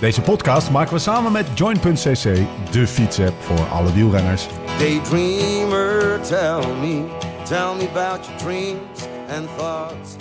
Deze podcast maken we samen met Join.cc, de fietsapp voor alle wielrenners. Daydreamer, tell me, tell me about your dreams and thoughts.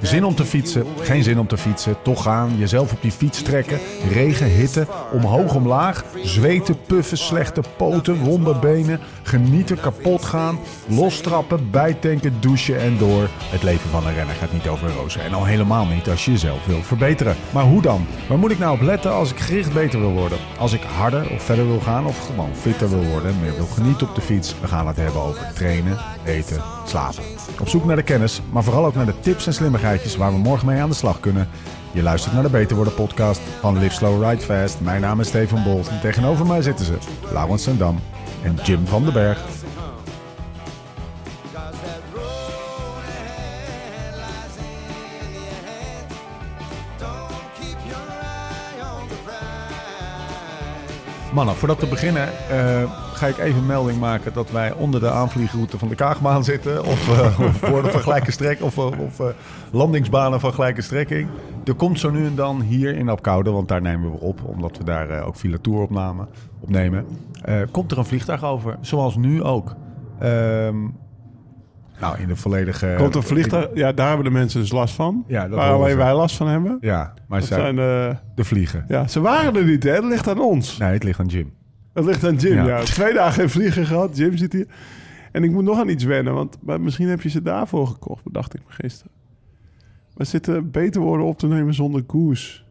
Zin om te fietsen, geen zin om te fietsen, toch gaan, jezelf op die fiets trekken, regen, hitte, omhoog, omlaag, zweten, puffen, slechte poten, wonde benen, genieten, kapot gaan, lostrappen, bijtanken, douchen en door. Het leven van een renner gaat niet over rozen en al helemaal niet als je jezelf wilt verbeteren. Maar hoe dan? Waar moet ik nou op letten als ik gericht beter wil worden? Als ik harder of verder wil gaan of gewoon fitter wil worden en meer wil genieten op de fiets? We gaan het hebben over trainen, eten, slapen. Op zoek naar de kennis, maar vooral ook naar de tips en slimmigheidjes waar we morgen mee aan de slag kunnen. Je luistert naar de Beter Worden podcast van Live Slow Ride Fast. Mijn naam is Steven Bolt en tegenover mij zitten ze Laurens Sendam en Jim van den Berg. Mannen, voordat we beginnen eh, ga ik even melding maken dat wij onder de aanvliegroute van de Kaagbaan zitten. Of, of voor de gelijke strek of, eh, of eh, landingsbanen van gelijke strekking. Er komt zo nu en dan hier in Apkoude, want daar nemen we op, omdat we daar ook filatour opnamen, opnemen. komt er een vliegtuig over, zoals nu ook. Ehm, nou, in de volledige... Komt een vliegtuig? Ja, daar hebben de mensen dus last van. Ja, Waar alleen ze. wij last van hebben. Ja, maar zij, zijn de... de vliegen. Ja, ze waren er niet, hè? Dat ligt aan ons. Nee, het ligt aan Jim. Dat ligt aan Jim, Ja. ja. Twee dagen geen vliegen gehad. Jim zit hier. En ik moet nog aan iets wennen, want maar misschien heb je ze daarvoor gekocht, bedacht ik me gisteren. We zitten beter worden op te nemen zonder Goose.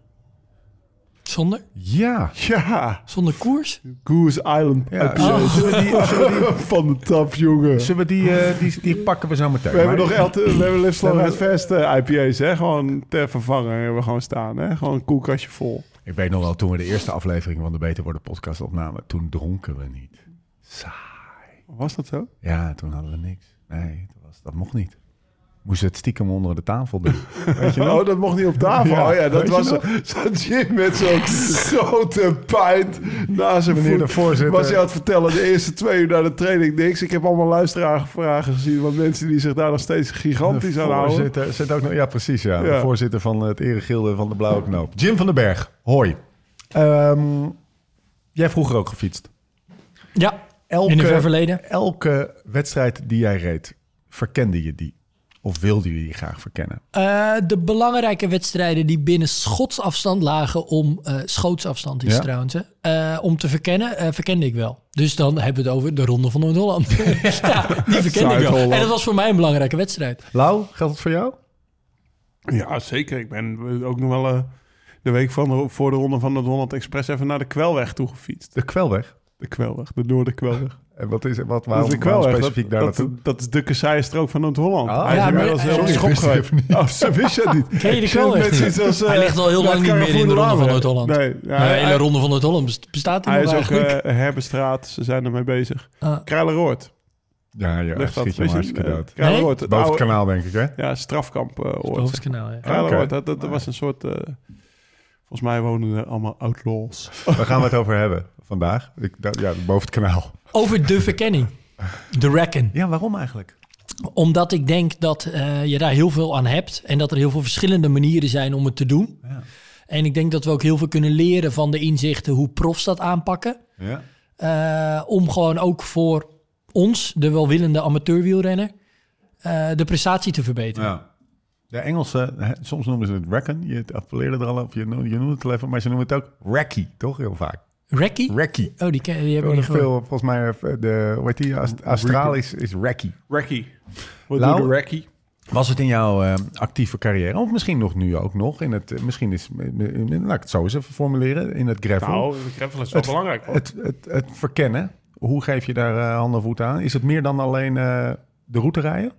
Zonder? Ja. Ja, Zonder koers? Goose Island Ja. Oh. zullen we die, zullen we die, Van de tap, jongen. zullen we die, eh, die, die pakken we zo meteen. We hebben nog LT, we hebben Live Slow eh, IPA's, hè? Gewoon ter vervanging hebben we gewoon staan, hè? Gewoon een koelkastje vol. Ik weet nog wel, toen we de eerste aflevering van de Beter Worden podcast opnamen, toen dronken we niet. Saai. Was dat zo? Ja, toen hadden we niks. Nee, dat, was, dat mocht niet. Moesten het stiekem onder de tafel doen. Weet je? Oh, dat mocht niet op tafel. Ja, oh ja, dat was zo'n Jim met zo'n grote pint na zijn Meneer de voet. voorzitter. Was hij aan het vertellen, de eerste twee uur na de training niks. Ik heb allemaal luisteraarsvragen gezien, want mensen die zich daar nog steeds gigantisch de aan houden. voorzitter zit ook nog, ja, precies. Ja. De voorzitter van het Eregilde van de Blauwe Knoop. Jim van den Berg, hoi. Ehm, jij hebt vroeger ook gefietst. Ja, Elke, in ver verleden. elke wedstrijd die jij reed, verkende je die? Of wilde je die graag verkennen? Eh, de belangrijke wedstrijden die binnen schotsafstand lagen om... eh, schootsafstand is Ja. trouwens, hè, eh, om te verkennen, eh, verkende ik wel. Dus dan hebben we het over de Ronde van Noord-Holland. ja, die verkende ik wel. En dat was voor mij een belangrijke wedstrijd. Lau, geldt het voor jou? Ja, zeker. Ik ben ook nog wel eh, de week van de, voor de ronde van het Holland Express even naar de Kwelweg toe gefietst. De Kwelweg. De Kwelweg, de Noorderkwelweg. En wat is wat, Dat waarom, is de waarom Kwelweg. specifiek daar dat, naartoe? dat, dat is de kasseistrook van Noord-Holland. Ah, Hij is ja, maar- heel ik geweest. even niet. Oh, zo wist je het niet. Ken je de Kwelweg als, eh, Hij ligt al heel lang het niet meer in de Ronde van Noord-Holland. Nee, ja, de hij, hele Ronde van Noord-Holland bestaat hij nog is ook eh Herbestraat. Ze zijn ermee bezig. Ah. Kruileroord. Ja, ja, Ligt dat, schiet hem je, hartstikke eh, dood. Kruileroord. het Boven het oude- kanaal, denk ik, hè? Ja, strafkamp eh, oord. Hoofdkanaal, ja. Kruileroord, Oké. dat, dat, dat was een soort... eh, volgens mij wonen er allemaal outlaws. Waar gaan we het over hebben vandaag? Ik, dat- ja, boven het kanaal. Over de verkenning. De reckon. Ja, waarom eigenlijk? Omdat ik denk dat eh, je daar heel veel aan hebt. En dat er heel veel verschillende manieren zijn om het te doen. Ja. En ik denk dat we ook heel veel kunnen leren van de inzichten hoe profs dat aanpakken. Ja. Eh, om gewoon ook voor ons, de welwillende amateurwielrenner, eh, de prestatie te verbeteren. ja. De Engelsen, soms noemen ze het reckon. Je appelleerde er al op, je, noem- je noemt het wel even, maar ze noemen het ook recce, toch? Heel vaak. Recce. Oh, die, ken, die heb ik niet gehoord. Veel, volgens mij, eh, de, hoe heet die, Aust- Australisch is recce. Recce. Wat Lau? doet de? Was het in jouw eh, actieve carrière, of misschien nog nu ook nog, in het, eh, misschien is, eh, laat ik het zo eens even formuleren, in het gravel. Nou, de gravel is wel Het- belangrijk. hoor. het, het, het verkennen, hoe geef je daar handen en voeten aan? Is het meer dan alleen eh, de route rijden?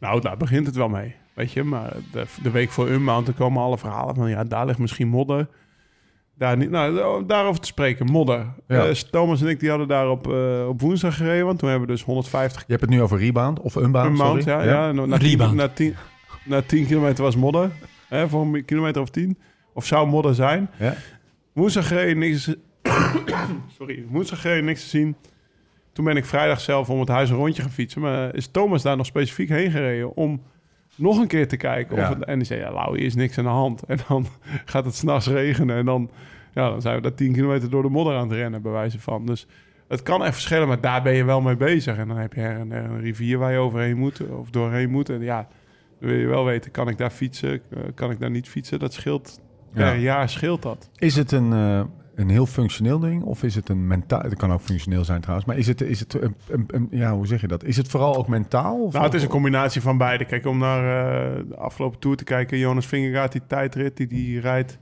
Nou, daar begint het wel mee. Weet je, maar de, de week voor Unmount komen alle verhalen van... ja, daar ligt misschien modder. Daar niet, nou, daarover te spreken, modder. Ja. Eh, Thomas en ik die hadden daar op, eh, op woensdag gereden... want toen hebben we dus 150 Je hebt het nu over rebound of unbound, Unmount. sorry. Ja, ja. en na, tien, Rebound. na, tien, na 10 kilometer was modder. Hè, voor een kilometer of 10. Of zou modder zijn. Ja. Woensdag gereden, niks... Sorry, woensdag gereden, niks te zien. Toen ben ik vrijdag zelf om het huis een rondje gaan fietsen. Maar is Thomas daar nog specifiek heen gereden om nog een keer te kijken. Of Ja. het, en die zei, ja, Lau, hier is niks aan de hand. En dan gaat het s'nachts regenen. En dan, ja, dan zijn we daar 10 kilometer door de modder aan het rennen, bij wijze van. Dus het kan echt verschillen, maar daar ben je wel mee bezig. En dan heb je her en der een rivier waar je overheen moet of doorheen moet. En ja, dan wil je wel weten, kan ik daar fietsen? Eh, Kan ik daar niet fietsen? Dat scheelt, Ja. per jaar scheelt dat. Is het een, eh, een heel functioneel ding of is het een mentaal... Het kan ook functioneel zijn trouwens, maar is het, is het een, een- een- ja, hoe zeg je dat? Is het vooral ook mentaal? Of Nou, het is een combinatie van beide. Kijk, om naar eh, de afgelopen tour te kijken. Jonas Vingegaard, die tijdrit, die, die rijdt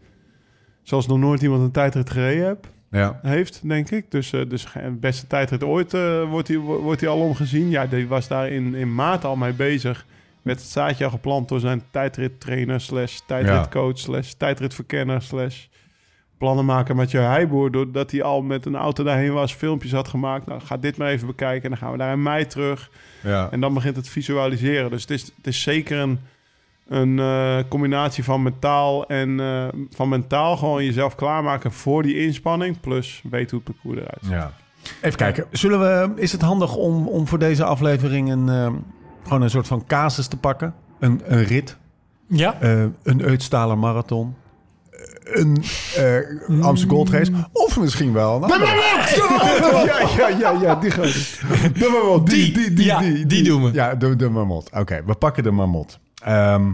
zoals nog nooit iemand een tijdrit gereden heb, Ja, heeft, denk ik. Dus, eh dus de beste tijdrit ooit eh, wordt hij wordt hij al omgezien. Ja, die was daar in, in maart al mee bezig. Met het zaadje al geplant door zijn tijdrittrainer slash tijdritcoach slash tijdritverkenner slash plannenmaker met je Heijboer. Doordat hij al met een auto daarheen was, filmpjes had gemaakt. Nou, ga dit maar even bekijken. En dan gaan we daar in mei terug. ja. En dan begint het visualiseren. Dus het is, het is zeker een, een eh, combinatie van mentaal en eh, van mentaal gewoon jezelf klaarmaken voor die inspanning. Plus weet hoe het parcours eruit ziet. Ja. Even kijken. Zullen we, is het handig om, om voor deze aflevering een, eh, gewoon een soort van casus te pakken? Een, een rit, Ja, eh, een Uitstaler marathon, een eh Amsterdam Gold Race of misschien wel een andere. ja, ja, ja, ja, die gaan we. De marmot, die, die, die, Ja, die, die doen we. Ja, de, de marmot. Oké, we pakken de marmot. Ehm,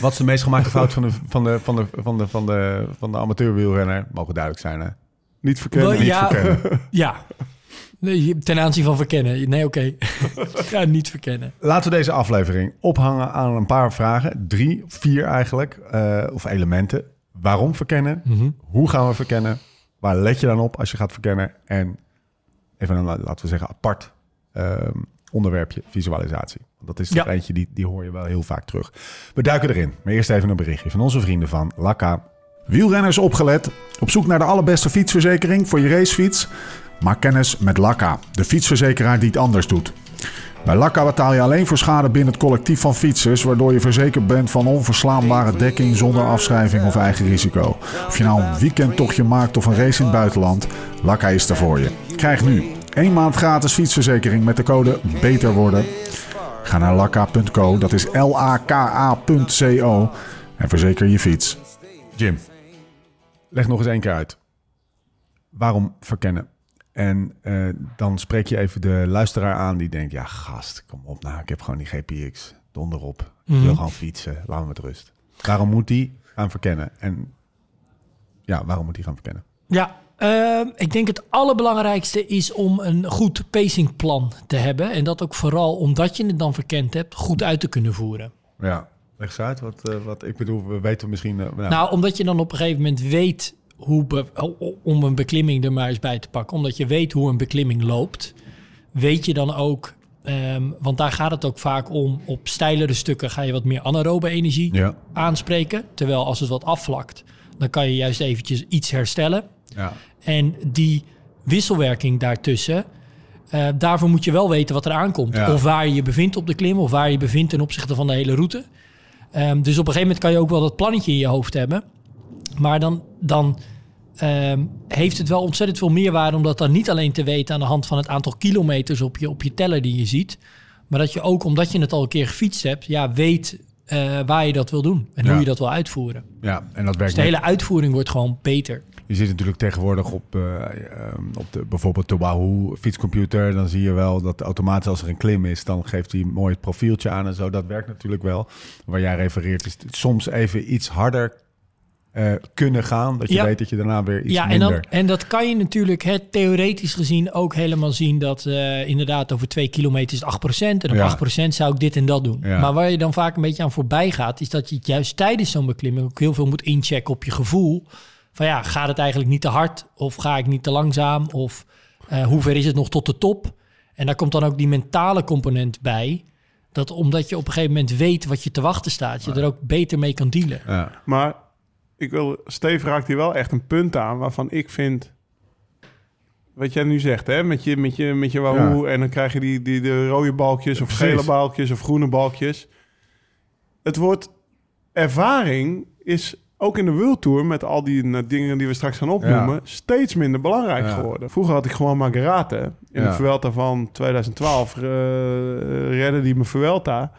wat is de meest gemaakte fout van de, van de, van de, van de, van de, van de amateurwielrenner? Mogen duidelijk zijn, hè? Niet verkennen. Niet ja, verkennen. ja. Nee, ten aanzien van verkennen. Nee, oké. ja, niet verkennen. Laten we deze aflevering ophangen aan een paar vragen. Drie, vier eigenlijk. eh, of elementen. Waarom verkennen? Hoe gaan we verkennen? Waar let je dan op als je gaat verkennen? En even een, laten we zeggen, apart ehm, onderwerpje visualisatie. Dat is Ja. eentje, die, die hoor je wel heel vaak terug. We duiken erin. Maar eerst even een berichtje van onze vrienden van Laka. Wielrenners opgelet. Op zoek naar de allerbeste fietsverzekering voor je racefiets? Maak kennis met Laka, de fietsverzekeraar die het anders doet. Bij Lakka betaal je alleen voor schade binnen het collectief van fietsers, waardoor je verzekerd bent van onverslaanbare dekking zonder afschrijving of eigen risico. Of je nou een weekendtochtje maakt of een race in het buitenland, Lakka is er voor je. Krijg nu één maand gratis fietsverzekering met de code BETER worden. Ga naar lakka.co, dat is L-A-K-A.co en verzeker je fiets. Jim, leg nog eens één keer uit. Waarom verkennen? En eh, dan spreek je even de luisteraar aan die denkt... ja, gast, kom op nou, ik heb gewoon die GPX. Donder op. Ik wil Mhm. gewoon fietsen. Laat me met rust. Waarom moet die gaan verkennen? En ja, waarom moet die gaan verkennen? Ja, ehm, ik denk het allerbelangrijkste is om een goed pacingplan te hebben. En dat ook vooral omdat je het dan verkend hebt, goed uit te kunnen voeren. Ja, leg uit. Wat, eh, wat ik bedoel, we weten misschien... eh, nou, Nou, omdat je dan op een gegeven moment weet hoe... be- om een beklimming er maar eens bij te pakken. Omdat je weet hoe een beklimming loopt. Weet je dan ook... ehm, want daar gaat het ook vaak om. Op steilere stukken ga je wat meer anaerobe energie ja, aanspreken. Terwijl als het wat afvlakt, dan kan je juist eventjes iets herstellen. Ja, En die wisselwerking daartussen, eh, daarvoor moet je wel weten wat er aankomt. Ja. Of waar je je bevindt op de klim, of waar je je bevindt ten opzichte van de hele route. Ehm, dus op een gegeven moment kan je ook wel dat plannetje in je hoofd hebben. Maar dan, dan ehm, heeft het wel ontzettend veel meerwaarde om dat dan niet alleen te weten aan de hand van het aantal kilometers op je, op je teller die je ziet. Maar dat je ook, omdat je het al een keer gefietst hebt, ja, weet eh, waar je dat wil doen. En Ja. hoe je dat wil uitvoeren. ja, en dat Dus werkt de net- hele uitvoering wordt gewoon beter. Je ziet natuurlijk tegenwoordig op, eh, ehm, op de, bijvoorbeeld de Wahoo fietscomputer. Dan zie je wel dat automatisch als er een klim is, dan geeft hij mooi het profieltje aan en zo. Dat werkt natuurlijk wel. Waar jij refereert is het soms even iets harder eh, kunnen gaan. Dat je Ja. weet dat je daarna weer iets ja, en, minder... dan, en dat kan je natuurlijk hè, theoretisch gezien ook helemaal zien dat eh, inderdaad over twee kilometer is het 8%. En op Ja. 8% zou ik dit en dat doen. Ja. Maar waar je dan vaak een beetje aan voorbij gaat, is dat je juist tijdens zo'n beklimming ook heel veel moet inchecken op je gevoel. Van ja, gaat het eigenlijk niet te hard? Of ga ik niet te langzaam? Of eh, hoe ver is het nog tot de top? En daar komt dan ook die mentale component bij. Dat omdat je op een gegeven moment weet wat je te wachten staat, je er ook beter mee kan dealen. Ja, Maar ik wil, Steve raakt hier wel echt een punt aan waarvan ik vind. Wat jij nu zegt, hè? Met je, met je, met je Wahoo. En dan krijg je die, die de rode balkjes of Precies. gele balkjes of groene balkjes. Het wordt ervaring is ook in de World Tour met al die eh, dingen die we straks gaan opnoemen Ja. steeds minder belangrijk Ja. geworden. Vroeger had ik gewoon Margarate in Ja. de Vuelta van 2012 eh redde die me Vuelta.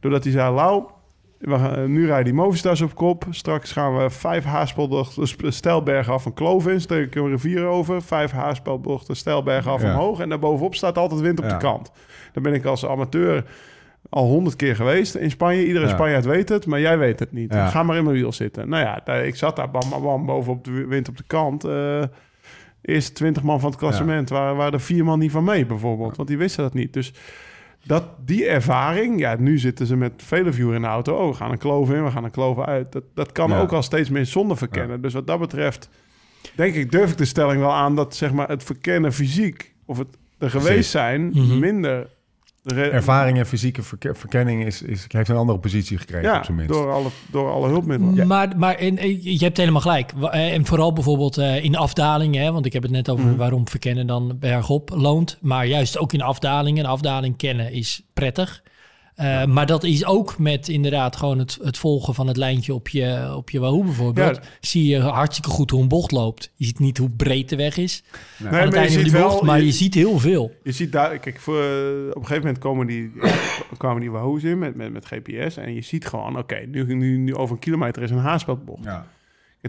Doordat hij zei, Lau, we gaan, nu rijden die Movistars op kop. Straks gaan we vijf haarspelbochten Stelbergen af van Kloven in. Steek ik een rivier over. Vijf haarspelbochten Stelbergen af omhoog. En daarbovenop staat altijd wind op de kant. Dan ben ik als amateur al honderd keer geweest in Spanje. Iedere Ja. Spanjaard weet het, maar jij weet het niet. Ja. Ga maar in mijn wiel zitten. Nou ja, ik zat daar bam, bam, bam, bovenop de wind op de kant. Eh eerste twintig man van het klassement waren, waren er vier man niet van mee bijvoorbeeld. Want die wisten dat niet. Dus dat, die ervaring, ja, nu zitten ze met vele viewer in de auto. Oh, we gaan een kloof in, we gaan een kloof uit. Dat, dat kan ook al steeds meer zonder verkennen. Dus wat dat betreft, denk ik, durf ik de stelling wel aan dat zeg maar, het verkennen fysiek of het er geweest zijn Mhm. minder. Ervaring en fysieke verke- verkenning is, is, heeft een andere positie gekregen ja, op zijn minst. door alle, door alle hulpmiddelen. Maar, maar en, eh, je hebt helemaal gelijk. Eh, En vooral bijvoorbeeld eh, in afdalingen. Hè, want ik heb het net over Mhm. waarom verkennen dan bergop loont. Maar juist ook in afdalingen. Een afdaling kennen is prettig. Eh, Maar dat is ook met inderdaad gewoon het, het volgen van het lijntje op je, op je Wahoo bijvoorbeeld. Ja. Zie je hartstikke goed hoe een bocht loopt. Je ziet niet hoe breed de weg is Nee, aan het maar je ziet wel-. Maar je- je ziet heel veel. Je ziet daar, kijk, voor, eh, op een gegeven moment komen die, kwamen die Wahoo's in met, met, met GPS. En je ziet gewoon, oké, nu, nu, nu over een kilometer is een haarspeldbocht. Ja.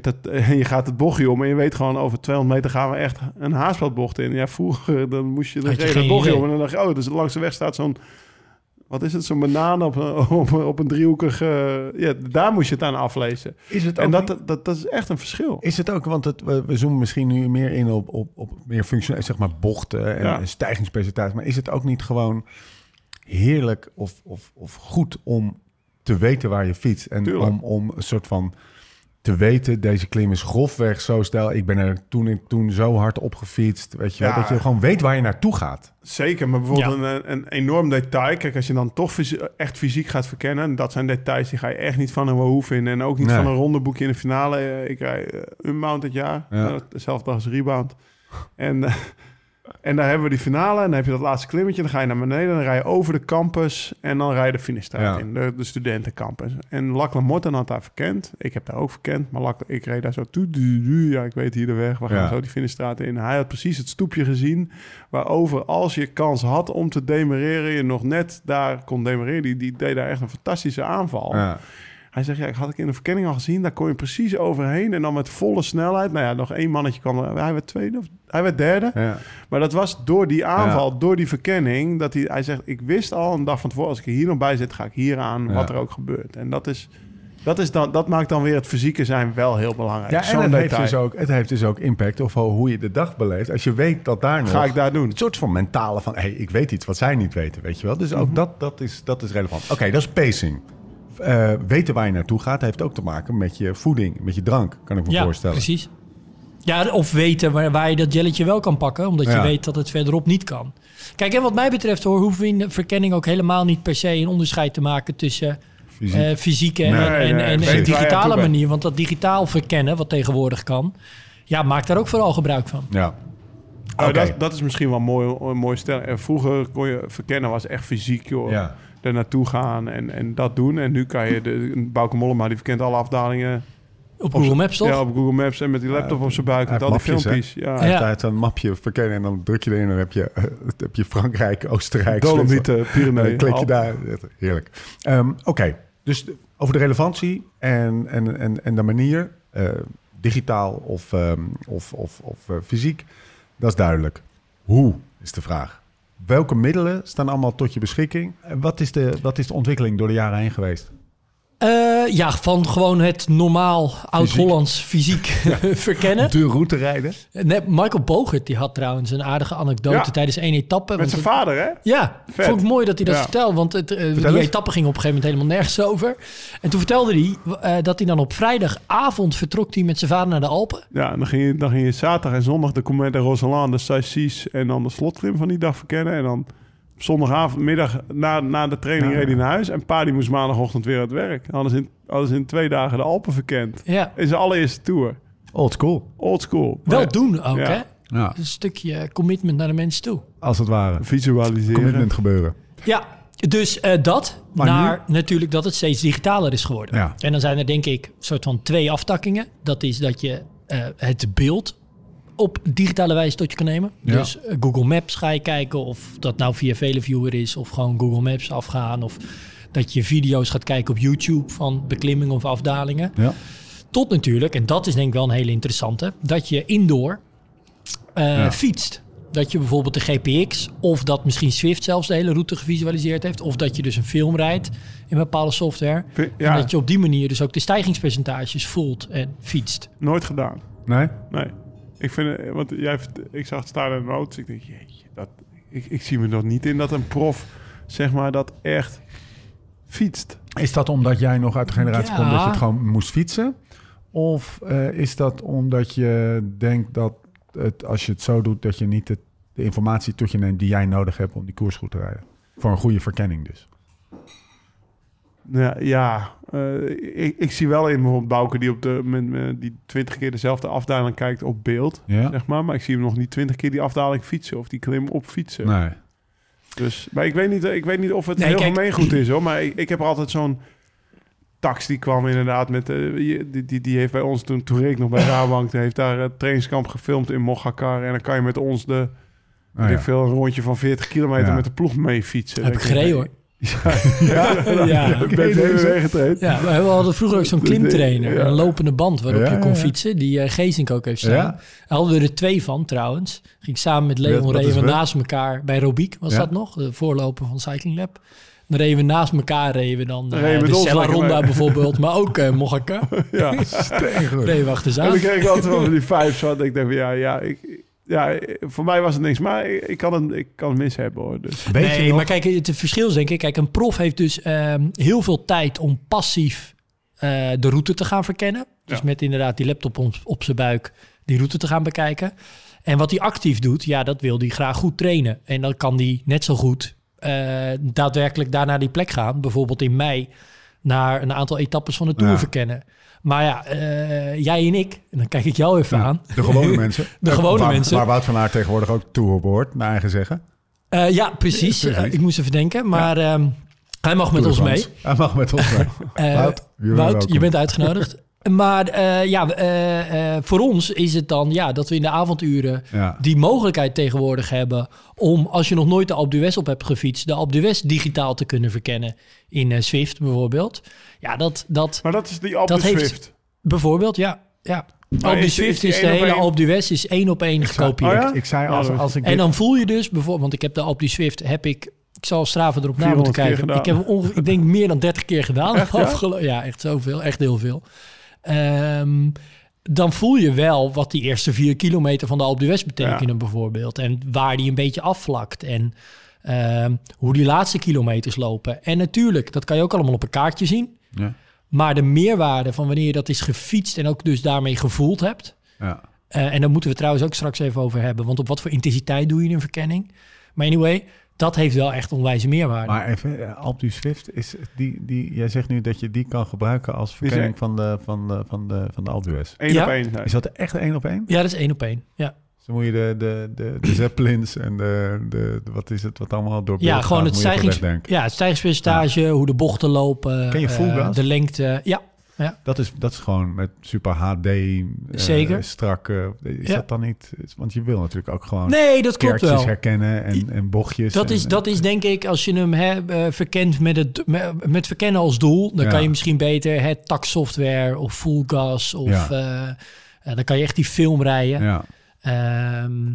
Dat, en je gaat het bochtje om en je weet gewoon over 200 meter gaan we echt een haarspeldbocht in. Ja, vroeger dan moest je er je bochtje idee. om en dan dacht je, oh, dus langs de weg staat zo'n, wat is het, zo'n banaan op, een- op, een- op een driehoekig, eh, ja, daar moest je het aan aflezen. Is het En ook dat, niet- dat, dat is echt een verschil. Is het ook, want het, we, we zoomen misschien nu meer in op, op, op meer functioneel, zeg maar bochten en, Ja. en stijgingspercentage. Maar is het ook niet gewoon heerlijk of, of, of goed om te weten waar je fietst? En Tuurlijk. om, om een soort van te weten, deze klim is grofweg zo stijl. Ik ben er toen, toen zo hard op gefietst. Weet je Ja. dat je gewoon weet waar je naartoe gaat. Zeker, maar bijvoorbeeld een, een enorm detail. Kijk, als je dan toch fysi- echt fysiek gaat verkennen... en dat zijn details die ga je echt niet van een Wahoo vinden... en ook niet Nee. van een rondeboekje in de finale. Eh, Ik rij uh, Unbound dit jaar, Ja. Eh, dezelfde dag als Rebound. En, eh, en daar hebben we die finale en dan heb je dat laatste klimmetje... dan ga je naar beneden, dan rij je over de campus... en dan rij je de finishstraat Ja. in, de, de studentencampus. En Lac Morten had daar verkend. Ik heb daar ook verkend, maar Lac, ik reed daar zo du- Ja, ik weet hier de weg, we gaan Ja. zo die finishstraat in. Hij had precies het stoepje gezien... waarover als je kans had om te demereren... je nog net daar kon demereren. Die, die deed daar echt een fantastische aanval. Ja. Hij zegt, ja, ik had ik in de verkenning al gezien. Daar kon je precies overheen. En dan met volle snelheid. Nou ja, nog één mannetje kwam. er- Hij werd tweede of hij werd derde. Ja. Maar dat was door die aanval, door die verkenning. Dat hij, hij zegt, ik wist al een dag van tevoren... als ik er hier nog bij zit, ga ik hier aan Ja. wat er ook gebeurt. En dat is... Dat, is dan, dat maakt dan weer het fysieke zijn wel heel belangrijk. Ja, en het heeft, dus ook, het heeft dus ook impact op hoe je de dag beleeft. Als je weet dat daar nog... Ga ik daar doen. Een soort van mentale van, hey, ik weet iets wat zij niet weten, weet je wel. Dus Mhm. ook dat, dat, is, dat is relevant. Oké, dat is pacing. Eh, weten waar je naartoe gaat heeft ook te maken met je voeding, met je drank, kan ik me Ja, voorstellen. precies. Ja, of weten waar, waar je dat jelletje wel kan pakken, omdat je weet dat het verderop niet kan. Kijk, en wat mij betreft hoor, hoeven we in de verkenning ook helemaal niet per se een onderscheid te maken tussen Fysiek. eh, fysieke Nee, en, en, nee, digitale manier. Want dat digitaal verkennen, wat tegenwoordig kan, ja, maak daar ook vooral gebruik van. ja. Oh, dat, dat is misschien wel mooi, een mooi stel. En vroeger kon je verkennen, was echt fysiek, joh. Ja. Er naartoe gaan en, en dat doen. En nu kan je, de Bauke Mollema, die verkent alle afdalingen. Op Google Maps toch? Ja, op Google Maps en met die laptop op zijn buik. Met al die mapjes, filmpjes. Ja. Hij heeft Ja. uit een mapje verkennen en dan druk je erin en dan heb je, heb je Frankrijk, Oostenrijk, Dolomieten. Pyreneeën. Klik je daar. Heerlijk. Ehm, Oké, dus over de relevantie en, en, en, en de manier, eh, digitaal of, ehm, of, of, of eh, fysiek, dat is duidelijk. Hoe is de vraag? Welke middelen staan allemaal tot je beschikking? En wat is de, wat is de ontwikkeling door de jaren heen geweest? Eh, ja, van gewoon het normaal oud-Hollands fysiek verkennen. De route rijden? Nee, Michael Bogert die had trouwens een aardige anekdote Ja. tijdens één etappe. Met zijn het- vader, hè? Ja, Vet. vond ik mooi dat hij dat Ja. vertelde. Want het, eh, die etappe ging op een gegeven moment helemaal nergens over. En toen vertelde hij eh, dat hij dan op vrijdagavond vertrok hij met zijn vader naar de Alpen. Ja, en dan ging je, dan ging je zaterdag en zondag de Comet de Roseland, de Saïs en dan de slotklim van die dag verkennen. En dan zondagavond, middag na, na de training Ja. reed hij naar huis. En pa die moest maandagochtend weer aan het werk. Hadden ze in, ze in twee dagen de Alpen verkend. Ja, In zijn allereerste tour. Old school. Old school. wel doen ook, Ja. hè? Ja, Een stukje commitment naar de mensen toe. als het ware. Visualiseren. Commitment gebeuren. Ja, dus eh, dat Maar naar natuurlijk dat het steeds digitaler is geworden. Ja. En dan zijn er denk ik soort van twee aftakkingen. Dat is dat je eh, het beeld op digitale wijze tot je kan nemen. Ja. Dus eh, Google Maps ga je kijken of dat nou via Veleviewer is of gewoon Google Maps afgaan of Dat je video's gaat kijken op YouTube van beklimmingen of afdalingen. Ja. Tot natuurlijk, en dat is denk ik wel een hele interessante, dat je indoor eh, Ja. fietst. Dat je bijvoorbeeld de GPX of dat misschien Swift zelfs de hele route gevisualiseerd heeft. Of dat je dus een film rijdt in bepaalde software. En dat je op die manier dus ook de stijgingspercentages voelt en fietst. nooit gedaan. Nee? Nee. Ik vind, het- want jij, ik zag het staan in de notes. Ik denk, jeetje, dat, ik, ik zie me nog niet in dat een prof, zeg maar, dat echt fietst. Is dat omdat jij nog uit de generatie Ja. komt dat je het gewoon moest fietsen? Of eh, is dat omdat je denkt dat het, als je het zo doet, dat je niet het- de informatie tot je neemt die jij nodig hebt om die koers goed te rijden? Voor een goede verkenning dus. Ja, ja eh, ik, ik zie wel in bijvoorbeeld Bouke die op de met, met die twintig keer dezelfde afdaling kijkt op beeld, Ja? zeg maar. Maar ik zie hem nog niet twintig keer die afdaling fietsen of die klim op fietsen. Nee. Dus, maar ik weet, niet, ik weet niet of het Nee, heel kijk- gemeengoed is hoor. Maar ik, ik heb er altijd zo'n tax die kwam inderdaad met... eh, die, die, die, heeft bij ons toen, toen ik nog bij Rabank... die heeft daar het trainingskamp gefilmd in Mogacar. En dan kan je met ons de... Oh, ja. veel, een rondje van 40 kilometer Ja. met de ploeg mee fietsen. Heb ik gereden hoor. Ja, Ja. ik ben er weer getraind. Ja, we hadden vroeger ook zo'n klimtrainer. Ja. Een lopende band waarop Ja, je kon ja, ja. fietsen. Die eh Geesink ook heeft staan. Ja? Daar hadden we er twee van trouwens. Ging ik samen met Leon is we naast elkaar bij Robiek. Was Ja. dat nog? De voorloper van Cycling Lab. Dan reden we naast elkaar reden we dan eh, we de Sella Ronda mee. bijvoorbeeld. Maar ook eh Mogacar. Ja. Steengoed. Reden we achter ze En aan. dan kreeg ik altijd wel van die vijf dat Ik denk van ja, ja, ik, ja, voor mij was het niks. Maar ik, kan, het, ik kan het mis hebben hoor. Dus. Nee, nog- maar kijk, het verschil is denk ik... Kijk, een prof heeft dus ehm, heel veel tijd om passief eh, de route te gaan verkennen. Dus Ja. met inderdaad die laptop op, op zijn buik die route te gaan bekijken. En wat hij actief doet, ja, dat wil hij graag goed trainen. En dan kan hij net zo goed eh, daadwerkelijk daar naar die plek gaan. Bijvoorbeeld in mei naar een aantal etappes van de Tour Ja. verkennen. Maar ja, eh, jij en ik, en dan kijk ik jou even Ja, aan. de gewone mensen. De Eh, gewone waar, mensen. Waar Wout van Aert tegenwoordig ook toe op hoort, naar eigen zeggen. Eh, ja, precies. Precies. Ik moest even denken, maar ehm, hij mag met ons mee. Hij mag met ons mee. Wout, je Wout, je bent uitgenodigd. Maar eh, ja, eh, eh, voor ons is het dan ja, dat we in de avonduren Ja. die mogelijkheid tegenwoordig hebben om, als je nog nooit de Alpe d'Huez op hebt gefietst, de Alpe d'Huez digitaal te kunnen verkennen in eh, Swift bijvoorbeeld. Ja, dat, dat Maar dat is die Alpe Dat heeft- Swift. bijvoorbeeld, ja. ja. Alpe is- Swift is de hele? Alpe d'Huez is één op één gekopieerd. Oh ja? Ik, zei, als, als ik En dan voel je dus bijvoorbeeld, want ik heb de Alpe Swift, heb ik, ik zal Strava erop na 400 moeten kijken. Ik heb hem ongeveer, ik denk meer dan 30 keer gedaan. Echt, ja? Ja, echt zoveel, echt heel veel. Ehm, dan voel je wel wat die eerste vier kilometer van de Alpe d'Huez betekenen bijvoorbeeld. En waar die een beetje afvlakt. En ehm, hoe die laatste kilometers lopen. En natuurlijk, dat kan je ook allemaal op een kaartje zien. Ja. Maar de meerwaarde van wanneer je dat is gefietst en ook dus daarmee gevoeld hebt. Ja. Eh, en daar moeten we trouwens ook straks even over hebben. Want op wat voor intensiteit doe je een verkenning? Maar anyway, dat heeft wel echt onwijze meerwaarde. Maar even, eh, Alpe Swift, is die, die, jij zegt nu dat je die kan gebruiken als verkenning van de, van de, van de, van de Alpe d'Huez. Eén Ja. op één. Is dat echt één op één? ja, dat is één op één. Ja, Dus dan moet je de, de, de, de Zeppelins en de, de, de- wat is het, wat allemaal door ja gewoon gaat, het, stijgings, ja, het stijgingspercentage, hoe de bochten lopen. Ken je gas? De lengte. Ja, Dat is, dat is gewoon met super HD, eh, Zeker. strak. is Ja. dat dan niet? Want je wil natuurlijk ook gewoon nee, dat klopt wel. herkennen en, en bochtjes. Dat en- is, dat is denk ik, als je hem hè, eh, verkent met, het, met, met verkennen als doel, dan Ja. kan je misschien beter het tak software of full gas of Ja. eh, dan kan je echt die film rijden. Ja, Ehm,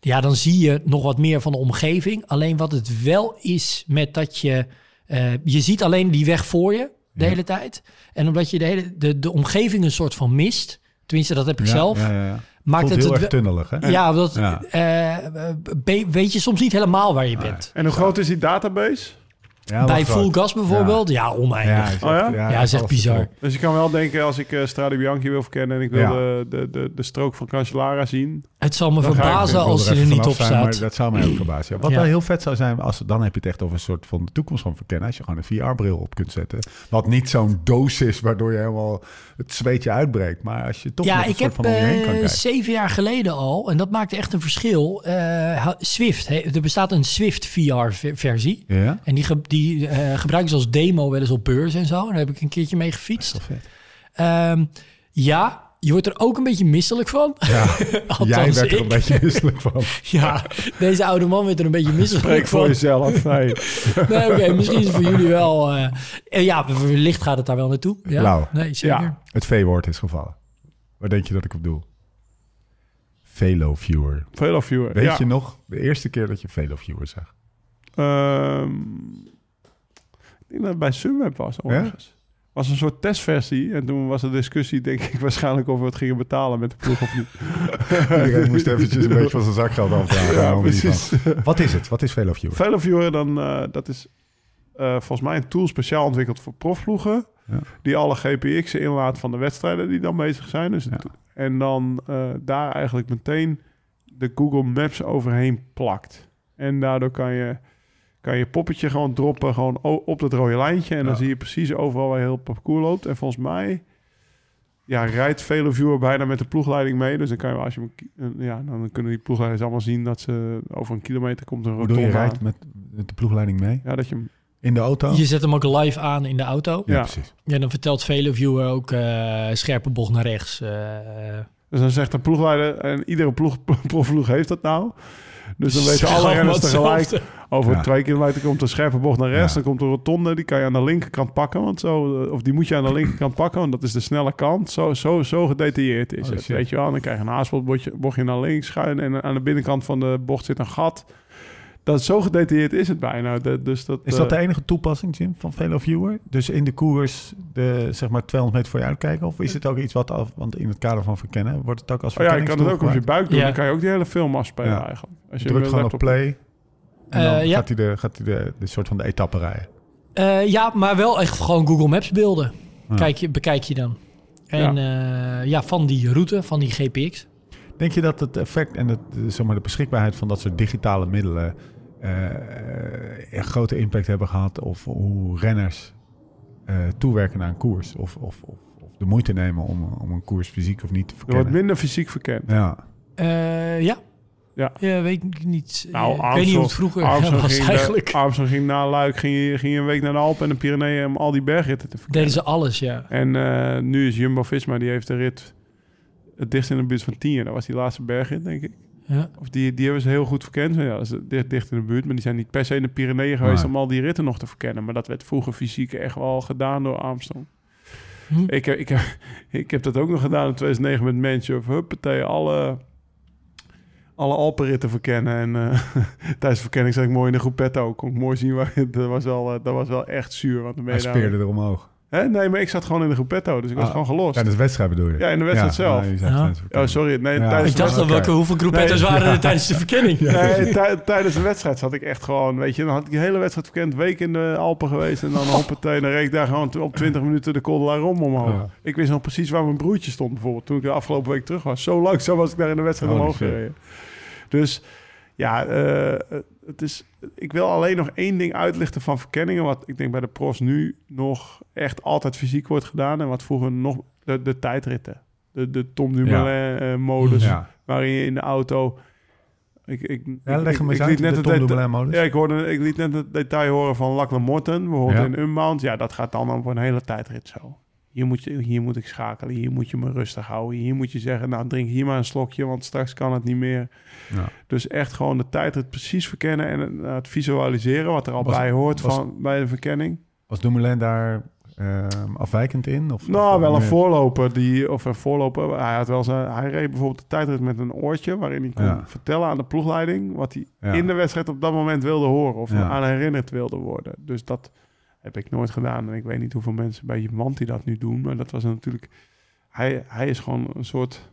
ja, dan zie je nog wat meer van de omgeving. Alleen wat het wel is met dat je... je ziet alleen die weg voor je de Ja. hele tijd. En omdat je de, hele, de, de omgeving een soort van mist... tenminste, dat heb ik ja, zelf... Ja, ja, ja. maakt Voelt het heel het erg tunnelig, hè? ja, dat, Ja. eh, be- weet je soms niet helemaal waar je bent. En hoe groot is die database? Ja, Bij full gas bijvoorbeeld, ja, oneindig. Ja, is echt, Oh ja? is echt bizar. Dus je kan wel denken, als ik eh Strade Bianchi wil verkennen... en ik wil Ja. de, de, de, de strook van Cancellara zien... Het zal me ik- verbazen Ik als hij er niet op zijn, maar staat. dat zou mij ook verbazen. Ja. Wat Ja. wel heel vet zou zijn, als, dan heb je het echt over een soort van de toekomst van verkennen. Als je gewoon een VR-bril op kunt zetten. Wat niet zo'n doos is, waardoor je helemaal het zweetje uitbreekt. Maar als je toch Ja, ik soort heb van om je heen kan eh, kijken. zeven jaar geleden al, en dat maakte echt een verschil. eh, ha- Swift, he- er bestaat een Swift VR-versie. Ja? En die, ge- die eh, gebruiken ze als demo wel eens op beurs en zo. Daar heb ik een keertje mee gefietst. Vet. Ehm, ja, je wordt er ook een beetje misselijk van. Ja, Althans, jij werd er ik. een beetje misselijk van. Ja, deze oude man werd er een beetje misselijk Spreek voor van. jezelf. Nee. Nee, oké, misschien is het voor jullie wel... eh, eh, ja, wellicht gaat het daar wel naartoe. Ja, Lau. nee, zeker. Ja. Het V-woord is gevallen. Waar denk je dat ik op doe? Velo-viewer. Veel viewer. Weet ja. je nog de eerste keer dat je Velo-viewer zag? Ehm, ik denk dat het bij Sunweb was overigens. was een soort testversie. En toen was de discussie, denk ik, waarschijnlijk we het gingen betalen met de ploeg of niet. Iedereen moest eventjes een beetje van zijn zakgeld afvragen. Ja, precies. Wat is het? Wat is Velo-viewer? Veloviewer, dan, eh, dat is eh, volgens mij een tool speciaal ontwikkeld voor profploegen. Ja. Die alle GPX'en inlaat van de wedstrijden die dan bezig zijn. Dus Ja. En dan eh, daar eigenlijk meteen de Google Maps overheen plakt. En daardoor kan je, kan je poppetje gewoon droppen gewoon op dat rode lijntje. En dan zie je precies overal waar je heel parcours loopt. En volgens mij ja, rijdt Veloviewer bijna met de ploegleiding mee. Dus dan kan je als je ja, dan kunnen die ploegleiders allemaal zien dat ze over een kilometer komt een Hoe doe je rotonde rijdt met, met de ploegleiding mee? Ja, dat je hem In de auto? Je zet hem ook live aan in de auto. ja, ja. precies. Ja, dan vertelt Veloviewer ook eh, scherpe bocht naar rechts. eh, Dus dan zegt de ploegleider, en iedere ploeg, heeft dat nou. Dus dan weten alle renners tegelijk, over Ja. twee kilometer komt een scherpe bocht naar rechts. Ja. Dan komt een rotonde, die kan je aan de linkerkant pakken. Want zo, eh, of die moet je aan de linkerkant pakken, want dat is de snelle kant. Zo, zo, zo gedetailleerd is Oh, het. shit. Weet je wel, dan krijg je een haarspelbochtje bochtje naar links schuin. En aan de binnenkant van de bocht zit een gat. Dat, zo gedetailleerd is het bijna. De- dus dat, Is dat de eh, enige toepassing, Jim, van Veloviewer? Dus in de koers de, zeg maar 200 meter voor je uitkijken? Of is het ook iets wat, af, want in het kader van verkennen, wordt het ook als Oh ja, je kan het ook op je buik doen. Ja. Dan kan je ook die hele film afspelen Ja. eigenlijk. Als je Druk gewoon op play en dan Eh, ja. gaat hij, de, gaat hij de, de soort van de etappe rijden. Eh, ja, maar wel echt gewoon Google Maps beelden. Ja. Kijk je, bekijk je dan. En ja. ja, van die route, van die GPX. Denk je dat het effect en het, de, zeg maar, de beschikbaarheid van dat soort digitale middelen eh, echt grote impact hebben gehad op hoe renners eh, toewerken naar een koers? Of, of, of, of de moeite nemen om, om een koers fysiek of niet te Er wordt verkennen? minder fysiek verkend. Ja, Eh, ja. Ja. weet ik niet. Nou, Eh, ik weet niet hoe het vroeger Armstrong was ging, de- eigenlijk. Armstrong ging na Luik, ging je, ging je een week naar de Alpen en de Pyreneeën om al die bergritten te verkennen. Deden ze alles, ja. En eh, nu is Jumbo-Visma, die heeft de rit het dichtst in de buurt van 10. Dat was die laatste bergrit, denk ik. Ja. Of die, die hebben ze heel goed verkend. Ja, dat is dicht, dicht in de buurt. Maar die zijn niet per se in de Pyreneeën geweest Nee. om al die ritten nog te verkennen. Maar dat werd vroeger fysiek echt wel gedaan door Armstrong. Hm. Ik, heb, ik, heb, ik heb dat ook nog gedaan in 2009 met Manchester. Huppatee, alle, alle Alpenritten verkennen. En eh, tijdens de verkenning zat ik mooi in de groepetto. Kon ik mooi zien. Waar, dat, was wel, eh, dat was wel echt zuur. Want dan ben hij daar- speerde er omhoog. Hè? Nee, maar ik zat gewoon in de groepetto. Dus ik was Ah, gewoon gelost. Tijdens de wedstrijd bedoel je? Ja, in de wedstrijd zelf. ah, Ja. tijdens de Oh, sorry. Nee, Ja. tijdens Ik dacht al, welke, hoeveel groepetters Nee, waren er tijdens de verkenning? Nee, tij- tijdens de wedstrijd zat ik echt gewoon, weet je, dan had ik de hele wedstrijd verkend, week in de Alpen geweest en dan hoppatee, dan reed ik daar gewoon op 20 minuten de Col de la Rom omhoog. Ja. Ik wist nog precies waar mijn broertje stond bijvoorbeeld, toen ik de afgelopen week terug was. Zo langzaam was ik daar in de wedstrijd omhoog gereden. Dus ja, eh, het is, ik wil alleen nog één ding uitlichten van verkenningen, wat ik denk bij de pros nu nog echt altijd fysiek wordt gedaan en wat vroeger nog, de, de tijdritten. De, de Tom Dumoulin eh, Ja. waarin je in de auto. Ik, ik, Ja, leg hem eens ik uit, liet net de het modus. Ja, ik, hoorde, ik liet net het detail horen van Lachlan Morton, bijvoorbeeld Ja. in Unbound. Ja, dat gaat dan over een hele tijdrit zo. Hier moet, je, hier moet ik schakelen, hier moet je me rustig houden. Hier moet je zeggen, nou drink hier maar een slokje, want straks kan het niet meer. Ja. Dus echt gewoon de tijdrit precies verkennen en het, nou, het visualiseren, wat er al Was- bij hoort was- van, bij de verkenning. Was Dumoulin daar ehm, afwijkend in? Of, Nou, of wel een voorloper die, of een voorloper. Hij had wel zijn, hij reed bijvoorbeeld de tijdrit met een oortje waarin hij kon Ja. vertellen aan de ploegleiding wat hij Ja. in de wedstrijd op dat moment wilde horen of Ja. aan herinnerd wilde worden. Dus dat heb ik nooit gedaan en ik weet niet hoeveel mensen bij je die dat nu doen, maar dat was natuurlijk. Hij, hij is gewoon een soort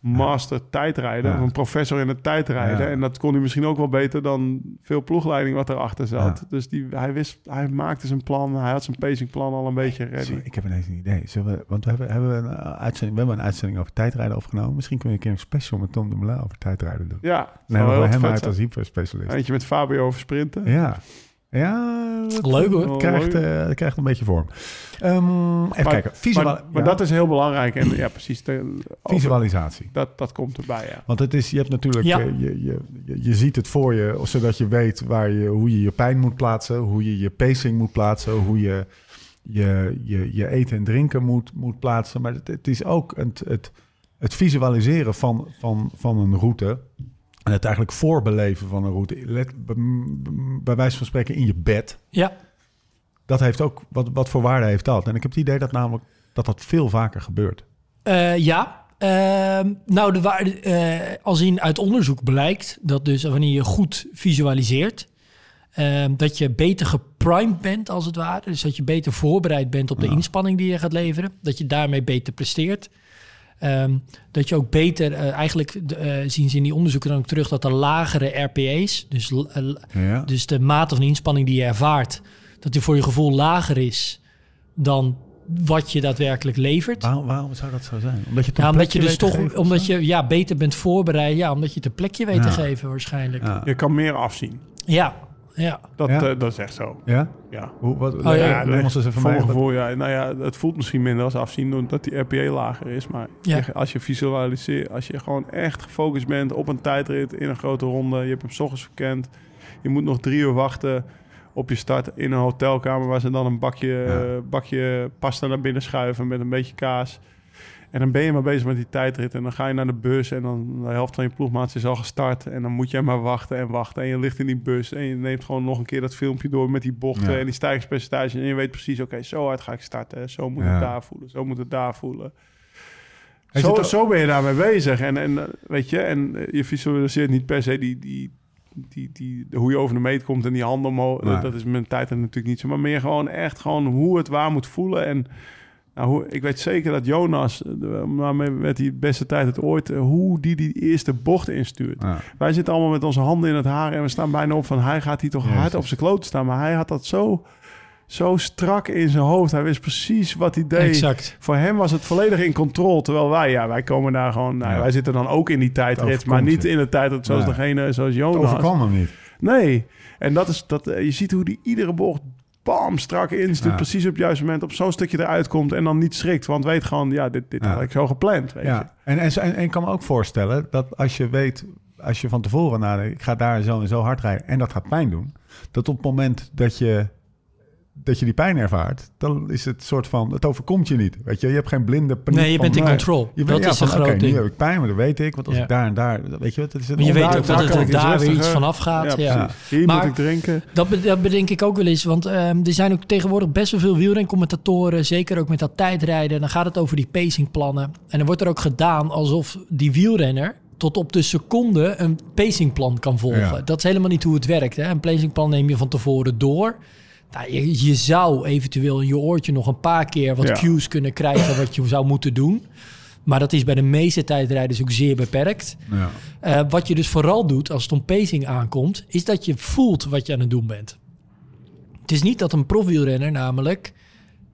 master tijdrijder, Ja. of een professor in het tijdrijden. Ja. En dat kon hij misschien ook wel beter dan veel ploegleiding wat erachter zat. Dus die, hij wist, hij maakte zijn plan, hij had zijn pacingplan al een beetje ready. Sorry, ik heb ineens een idee. Zullen we, want we hebben, hebben we, een uh, uitzending, we hebben een uitzending over tijdrijden opgenomen. Misschien kunnen we een keer een special met Tom Dumoulin over tijdrijden doen. Ja, heel we hem uit zijn. als hyperspecialist. Eentje met Fabio over sprinten. Ja. Ja, dat, Leuk, hoor. krijgt, eh, dat krijgt een beetje vorm. Ehm, even Maar- kijken. Visual, maar maar ja, dat is heel belangrijk. En ja, precies. de- over- visualisatie. dat, dat komt erbij, ja. Want het is, je hebt natuurlijk, Ja. eh, je, je, je, je ziet het voor je, zodat je weet waar je, hoe je je pijn moet plaatsen, hoe je je pacing moet plaatsen, hoe je je, je, je eten en drinken moet, moet plaatsen. Maar het, het is ook het, het, het visualiseren van, van, van een route. En het eigenlijk voorbeleven van een route. Let, bij, wijze van spreken in je bed. Ja, Dat heeft ook, wat, wat voor waarde heeft dat? En ik heb het idee dat namelijk dat dat veel vaker gebeurt. Eh, ja. Ehm, nou, de waarde, eh, als in uit onderzoek blijkt dat dus wanneer je goed visualiseert, ehm, dat je beter geprimed bent als het ware. Dus dat je beter voorbereid bent op de inspanning die je gaat leveren. Dat je daarmee beter presteert. Ehm, dat je ook beter, eh, eigenlijk eh, zien ze in die onderzoeken dan ook terug dat de lagere RPA's, dus, eh, Ja. dus de mate van inspanning die je ervaart, dat die voor je gevoel lager is dan wat je daadwerkelijk levert. Waarom, waarom zou dat zo zijn? Omdat je, Ja, omdat je dus toch, geven omdat je ja, beter bent voorbereid. Ja, omdat je het een plekje weet te geven waarschijnlijk. Je kan meer afzien. ja. Dat, Ja? eh, dat is echt zo. Ja? Ja. Hoe, wat, Oh, ja. ja, neem ons eens even voor mee. mijn gevoel, ja, nou ja, het voelt misschien minder als afzien omdat die RPA lager is. Maar Ja. je- als je visualiseert, als je gewoon echt gefocust bent op een tijdrit in een grote ronde, je hebt hem 's ochtends verkend, je moet nog drie uur wachten op je start in een hotelkamer waar ze dan een bakje, Ja. eh, bakje pasta naar binnen schuiven met een beetje kaas. En dan ben je maar bezig met die tijdrit. En dan ga je naar de bus en dan de helft van je ploegmaats is al gestart. En dan moet jij maar wachten en wachten. En je ligt in die bus en je neemt gewoon nog een keer dat filmpje door met die bochten Ja. en die stijgingspercentages. En je weet precies, oké, zo hard ga ik starten. Zo moet Ja. het daar voelen, zo moet het daar voelen. Is Zo, zo ben je daarmee bezig. En, en eh, weet je, en eh, je visualiseert niet per se die, die, die, die, hoe je over de meet komt en die handen omhoog. Nee. Dat, is met tijd natuurlijk niet zo. Maar meer gewoon echt gewoon hoe het waar moet voelen. En nou, hoe, ik weet zeker dat Jonas, eh, maar met, die beste tijd het ooit, eh, hoe die die eerste bocht instuurt. Ja. Wij zitten allemaal met onze handen in het haar en we staan bijna op van hij gaat hier toch hard op zijn kloot staan. Maar hij had dat zo, zo strak in zijn hoofd. Hij wist precies wat hij deed. Exact. Voor hem was het volledig in controle. Terwijl wij, ja, wij komen daar gewoon... Nou, Ja. Wij zitten dan ook in die tijdrit. Maar niet je. in de tijdrit zoals Nee. degene, zoals Het Jonas. overkwam hem niet. Nee. En dat is dat... eh, Je ziet hoe die iedere bocht bam, strak instuurt. Ja. Precies op het juiste moment op zo'n stukje eruit komt. En dan niet schrikt. Want weet gewoon, ja, dit, dit Ja. had ik zo gepland. Weet je. Ja. En, en, en, en ik kan me ook voorstellen dat als je weet, als je van tevoren nadenkt, ik ga daar zo en zo hard rijden en dat gaat pijn doen, dat op het moment dat je, dat je die pijn ervaart, dan is het soort van, het overkomt je niet. Weet je, je hebt geen blinde paniek. Nee, je van, bent in nee. control. Je Dat bent, ja, is van, een groot oké, nu ding. heb ik pijn, maar dat weet ik. Want als Ja. ik daar en daar, weet je wat, het is Maar je weet ook dat het er daar weer iets rustiger. van afgaat. Ja, Ja. Hier Maar- moet ik drinken. Dat, be- dat bedenk ik ook wel eens. Want ehm, er zijn ook tegenwoordig best wel veel wielrencommentatoren. Zeker ook met dat tijdrijden. Dan gaat het over die pacingplannen. En dan wordt er ook gedaan alsof die wielrenner tot op de seconde een pacingplan kan volgen. Ja. Dat is helemaal niet hoe het werkt. Hè? Een pacingplan neem je van tevoren door. Nou, je, je zou eventueel in je oortje nog een paar keer wat Ja. cues kunnen krijgen wat je zou moeten doen. Maar dat is bij de meeste tijdrijders ook zeer beperkt. Ja. Eh, wat je dus vooral doet als het om pacing aankomt, is dat je voelt wat je aan het doen bent. Het is niet dat een profwielrenner namelijk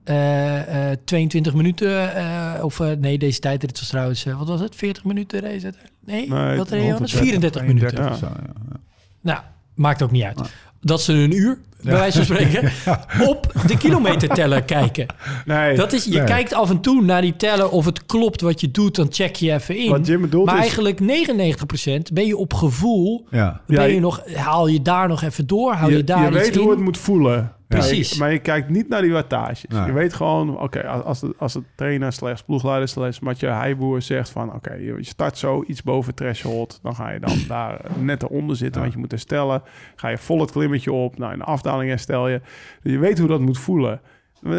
eh, eh, 22 minuten, eh, of eh, nee, deze tijdrit was trouwens, wat was het, 40 minuten race? Nee, Nee, wat reed rond Jonas? de 34 minuten. 32 Ja. of zo, ja. Ja. Nou, maakt ook niet uit. Dat ze een uur, bij wijze van spreken, op de kilometerteller kijken. Nee, Dat is, je Nee. kijkt af en toe naar die teller of het klopt wat je doet, dan check je even in. Wat Jim bedoelt maar is- eigenlijk 99% ben je op gevoel Ja. Ja, ben je je- nog, haal je daar nog even door? Hou je, je, daar je iets weet in? hoe het moet voelen. Precies. Maar je, maar je kijkt niet naar die wattages. Nee. Je weet gewoon, oké, als als de, als de trainer slechts, ploegleider slechts, Mathieu Heijboer zegt van, oké, je je start zo iets boven threshold, dan ga je dan daar net eronder zitten, want je moet herstellen. Ga je vol het klimmetje op, nou in de afdaling herstel je. Je weet hoe dat moet voelen.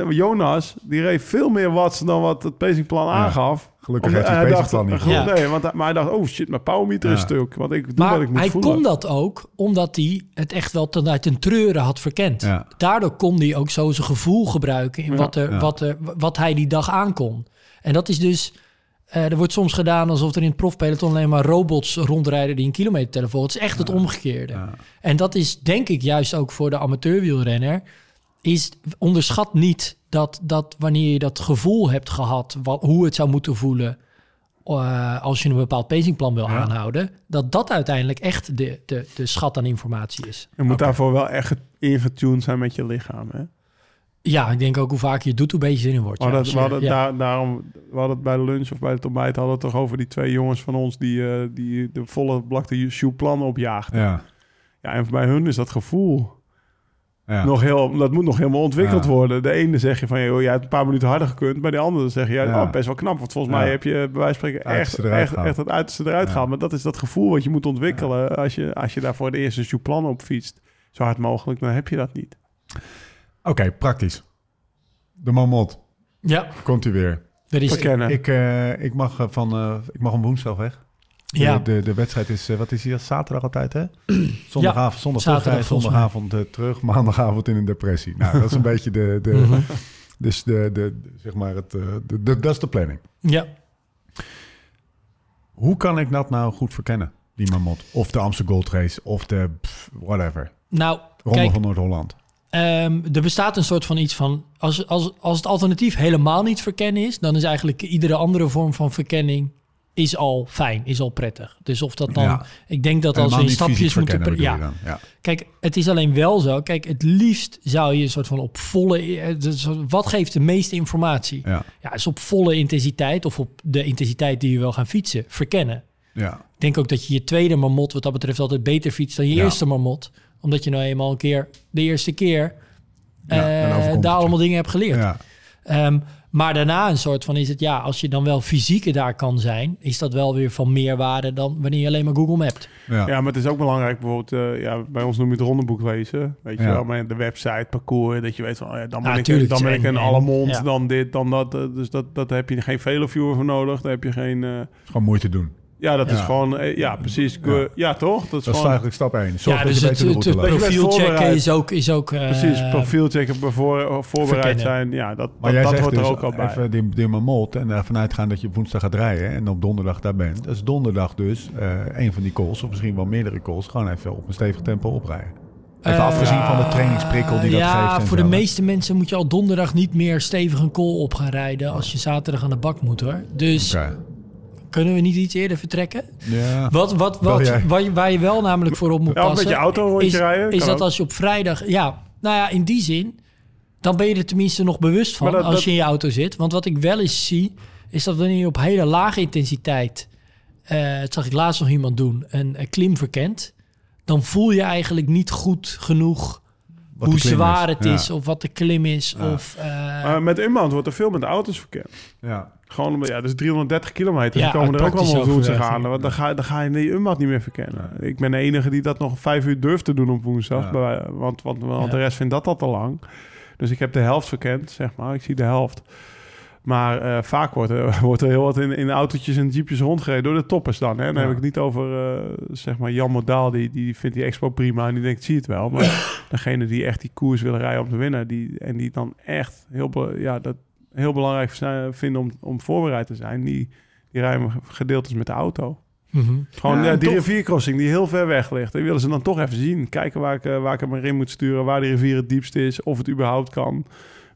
Jonas, die reed veel meer watts dan wat het pacingplan aangaf. Gelukkig heeft hij het dacht, pacingplan niet gehoord. Nee, want, hij- maar hij dacht, oh shit, mijn powermeter is Ja. stuk. Want ik doe wat Maar ik moet hij voelen. kon dat ook omdat hij het echt wel ten uit een treuren had verkend. Ja. Daardoor kon hij ook zo zijn gevoel gebruiken in Ja. wat, er, Ja. wat, er, wat hij die dag aankon. En dat is dus... eh, er wordt soms gedaan alsof er in het profpeloton alleen maar robots rondrijden die een kilometer tellen volgen. Het is echt het omgekeerde. Ja. En dat is denk ik juist ook voor de amateurwielrenner. Is onderschat niet dat, dat wanneer je dat gevoel hebt gehad, wat, hoe het zou moeten voelen. eh, als je een bepaald pacingplan wil aanhouden, dat dat uiteindelijk echt de, de, de schat aan informatie is. Je moet daarvoor wel echt ingetuned zijn met je lichaam. Hè? Ja, ik denk ook hoe vaak je het doet, hoe beter je erin wordt. Ja, hadden, als we, hadden ja. daar, daarom, we hadden het bij de lunch of bij het ontbijt hadden we het toch over die twee jongens van ons die, eh, die de volle blakte shoe plannen opjaagden. Ja. Ja, en bij hun is dat gevoel. Ja. nog heel, dat moet nog helemaal ontwikkeld Ja. worden. De ene zeg je van, joh, jij hebt een paar minuten harder gekund. Bij de andere zeg je, ja, Ja. oh, best wel knap. Want volgens Ja. mij heb je bij wijze van spreken echt, echt, echt het uiterste eruit Ja. gehaald. Maar dat is dat gevoel wat je moet ontwikkelen als, je, als je daar voor de eerste Jouplan op fietst. Zo hard mogelijk, dan heb je dat niet. Oké, praktisch. De Marmot, Ja, komt hij weer. er is... Verkennen. Ik, eh, ik, mag, eh, van, eh, ik mag om woensdag weg. Ja, De, de, wedstrijd is, eh, wat is hier, zaterdag altijd, hè? Zondagavond, zondag zaterdag terugrijden, volgens mij. zondagavond eh, terug, maandagavond in een depressie. Nou, dat is een beetje de, de, Mhm. dus de, de, zeg maar, het, eh, de, de, dat is de planning. ja. Hoe kan ik dat nou goed verkennen, die Marmot? Of de Amsterdam Gold Race, of de pff, whatever. Nou, Ronde kijk, van Noord-Holland. Ehm, er bestaat een soort van iets van... Als, als, als het alternatief helemaal niet verkennen is... dan is eigenlijk iedere andere vorm van verkenning... is al fijn, is al prettig. Dus of dat dan... Ja. Ik denk dat als we in stapjes moeten... Ja? Ja. kijk, het is alleen wel zo... Kijk, het liefst zou je een soort van op volle... eh, dus Wat geeft de meeste informatie? Ja. Ja, is op volle intensiteit... of op de intensiteit die je wil gaan fietsen, verkennen. Ja. Ik denk ook dat je je tweede marmot wat dat betreft altijd beter fietst dan je Ja. eerste marmot. Omdat je nou eenmaal een keer de eerste keer het daar allemaal dingen hebt geleerd. Ja. Ehm, maar daarna een soort van is het ja, als je dan wel fysieke daar kan zijn, is dat wel weer van meerwaarde dan wanneer je alleen maar Google Mapt. Ja. Ja, maar het is ook belangrijk, bijvoorbeeld, eh, ja, bij ons noem je het rondeboek lezen. Weet je Ja. wel, maar de website, parcours, dat je weet van, oh ja, dan ben Ja, ik, tuurlijk, dan ben ik een allemond, ja. dan dit, dan dat. eh, Dus dat, dat heb je geen vele viewer voor nodig. Daar heb je geen... eh, Gewoon moeite doen. Ja, dat is Ja. gewoon, eh, ja, precies. Ja. Ja, toch? Dat is Dat is eigenlijk stap 1. Zorg ja, dat dus je het, beter de het, het loopt. je bent profiel checken voorbereid. is ook, is ook eh, Precies, profiel checken, bevoor, voorbereid verkennen. zijn. Ja, dat, Maar dat, jij dat hoort dus er ook al bij. even die, die Marmot en ervan uitgaan dat je op woensdag gaat rijden en op donderdag daar bent. Dat is donderdag dus eh, een van die calls, of misschien wel meerdere calls, gewoon even op een stevig tempo oprijden. Even afgezien van de trainingsprikkel die dat ja, geeft. en voor de meeste mensen moet je al donderdag niet meer stevig een call op gaan rijden als je zaterdag aan de bak moet hoor. Dus. Kunnen we niet iets eerder vertrekken? Ja. Wat, wat, wat, waar, je, waar je wel namelijk voor op moet Ja, of met passen... je auto rondje is, rijden, Is dat ook. als je op vrijdag... Ja, nou ja, in die zin... Dan ben je er tenminste nog bewust van dat- als dat- je in je auto zit. Want wat ik wel eens zie... is dat wanneer je op hele lage intensiteit... eh dat zag ik laatst nog iemand doen... een, een klim verkent... dan voel je eigenlijk niet goed genoeg... Wat hoe de zwaar is. het Ja. is... of wat de klim is. Ja. Of, eh, met inbound wordt er veel met auto's verkend. Ja. Gewoon, omdat- ja, dus 330 kilometer. Ja, die komen er ook allemaal op woensdag aan. Want dan ga, dan ga je die unmat niet meer verkennen. Ik ben de enige die dat nog vijf uur durft te doen op woensdag. Ja. Bij- want want, want Ja. de rest vindt dat al te lang. Dus ik heb de helft verkend, zeg maar. Ik zie de helft. Maar eh, vaak wordt er, wordt er heel wat in, in autootjes en jeepjes rondgereden door de toppers dan. Hè? Dan Ja. heb ik het niet over, eh, zeg maar, Jan Modaal. Die, die vindt die expo prima en die denkt, zie het wel. Maar degene die echt die koers willen rijden om te winnen... Die, en die dan echt heel, ja, dat heel belangrijk zijn- vinden om, om voorbereid te zijn... die, die rijden gedeeltes met de auto. mhm. Gewoon Ja, ja, die toch- riviercrossing die heel ver weg ligt. Die willen ze dan toch even zien. Kijken waar ik, eh, waar ik hem maar in moet sturen. Waar die rivier het diepst is. Of het überhaupt kan.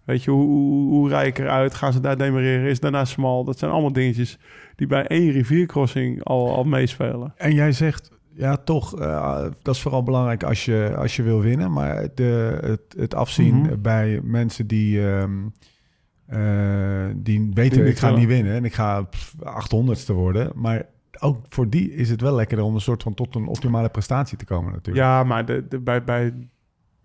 Weet je, hoe, hoe, hoe rij ik eruit? Gaan ze daar demareren? Is daarna smal? Dat zijn allemaal dingetjes die bij één riviercrossing al, al meespelen. En jij zegt, ja toch, eh, dat is vooral belangrijk als je, als je wil winnen. Maar de, het, het afzien Mhm. bij mensen die, ehm, eh, die weten, ik ga niet winnen en ik ga pff, 800ste worden. Maar ook voor die is het wel lekkerder om een soort van tot een optimale prestatie te komen natuurlijk. Ja, maar de, de, bij, bij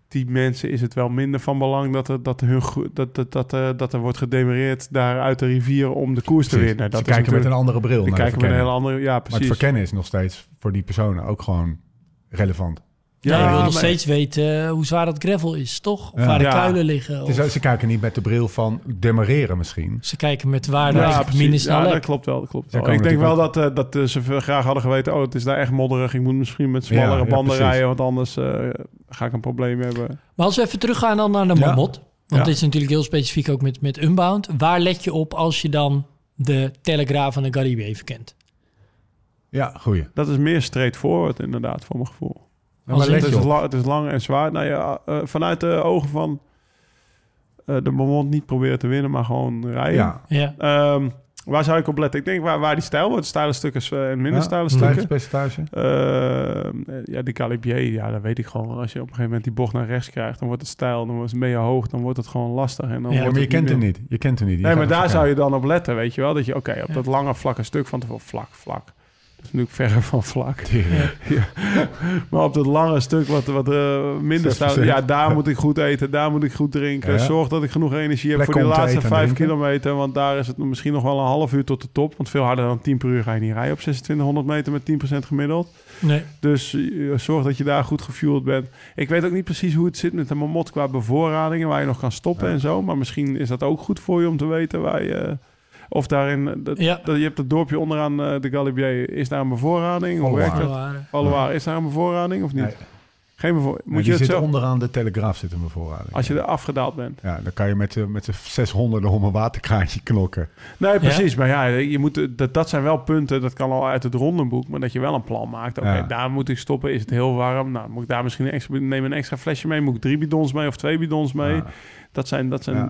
die mensen is het wel minder van belang dat er, dat hun, dat, dat, dat, eh, dat er wordt gedemereerd daar uit de rivier om de koers te winnen. Dat Ze kijken met een andere bril naar kijken met een hele andere... Ja, Maar precies. het verkennen is nog steeds voor die personen ook gewoon relevant. Ja, je wil nog maar- steeds weten eh, hoe zwaar dat gravel is, toch? Of Ja. waar de Ja. kuilen liggen. Of- ze kijken niet met de bril van demareren misschien. Ze kijken met waar de Ja, Ja, dat klopt wel. Dat klopt wel. Ik denk wel dat, eh, dat eh, ze veel graag hadden geweten... oh, het is daar echt modderig. Ik moet misschien met smallere banden rijden... want anders eh, ga ik een probleem hebben. Maar als we even teruggaan dan naar de Ja. Marmot. Want Ja. dit is natuurlijk heel specifiek ook met, met Unbound. Waar let je op als je dan de Telegraaf van de Garibi even kent? Ja, goeie. Dat is meer straightforward inderdaad, voor mijn gevoel. Maar let Het je het is lang en zwaar. Nou ja, eh, vanuit de ogen van eh, de moment niet proberen te winnen... maar gewoon rijden. Ja, Ja. Ehm, waar zou ik op letten? Ik denk waar, waar die stijl wordt. Steile stukken eh, en minder Ja, steile stukken. stijgingspercentage. Ehm, ja, die Calibier, ja, dat weet ik gewoon. Als je op een gegeven moment die bocht naar rechts krijgt, dan wordt het stijl, dan wordt het je hoog, dan wordt het gewoon lastig. En dan Ja, maar je het kent hem meer- niet. Je kent hem niet. Je Nee, maar daar zou je dan op letten, weet je wel? Dat je, oké, op Ja. dat lange vlakke stuk van tevoren, vlak, vlak. Dat is natuurlijk verre van vlak. Ja. Maar op dat lange stuk wat, wat eh, minder 6%. staat... Ja, daar moet ik goed eten, daar moet ik goed drinken. Ja. Zorg dat ik genoeg energie heb Plek voor die laatste vijf drinken. kilometer. Want daar is het misschien nog wel een half uur tot de top. Want veel harder dan 10 per uur ga je niet rijden op 2600 meter met 10% gemiddeld. Nee. Dus eh, zorg dat je daar goed gefueld bent. Ik weet ook niet precies hoe het zit met de mamot qua bevoorradingen... waar je nog kan stoppen en zo. Maar misschien is dat ook goed voor je om te weten waar je... Of daarin, dat, Ja. dat, je hebt het dorpje onderaan eh, de Galibier. Is daar een bevoorrading? Hoe werkt dat? Is daar een bevoorrading of niet? Nee. Geen bevoor... Moet je het zit zelf... onderaan de Telegraaf zitten bevoorrading. Als je er afgedaald bent. Ja, dan kan je met, de- met de 600 om een waterkraantje knokken. Nee, precies. Maar ja, je moet, dat, dat zijn wel punten. Dat kan al uit het rondenboek. Maar dat je wel een plan maakt. Oké, Ja. daar moet ik stoppen. Is het heel warm? Nou, moet ik daar misschien een extra, neem een extra flesje mee? Moet ik drie bidons mee of twee bidons mee? Ja. Dat zijn, dat zijn Ja.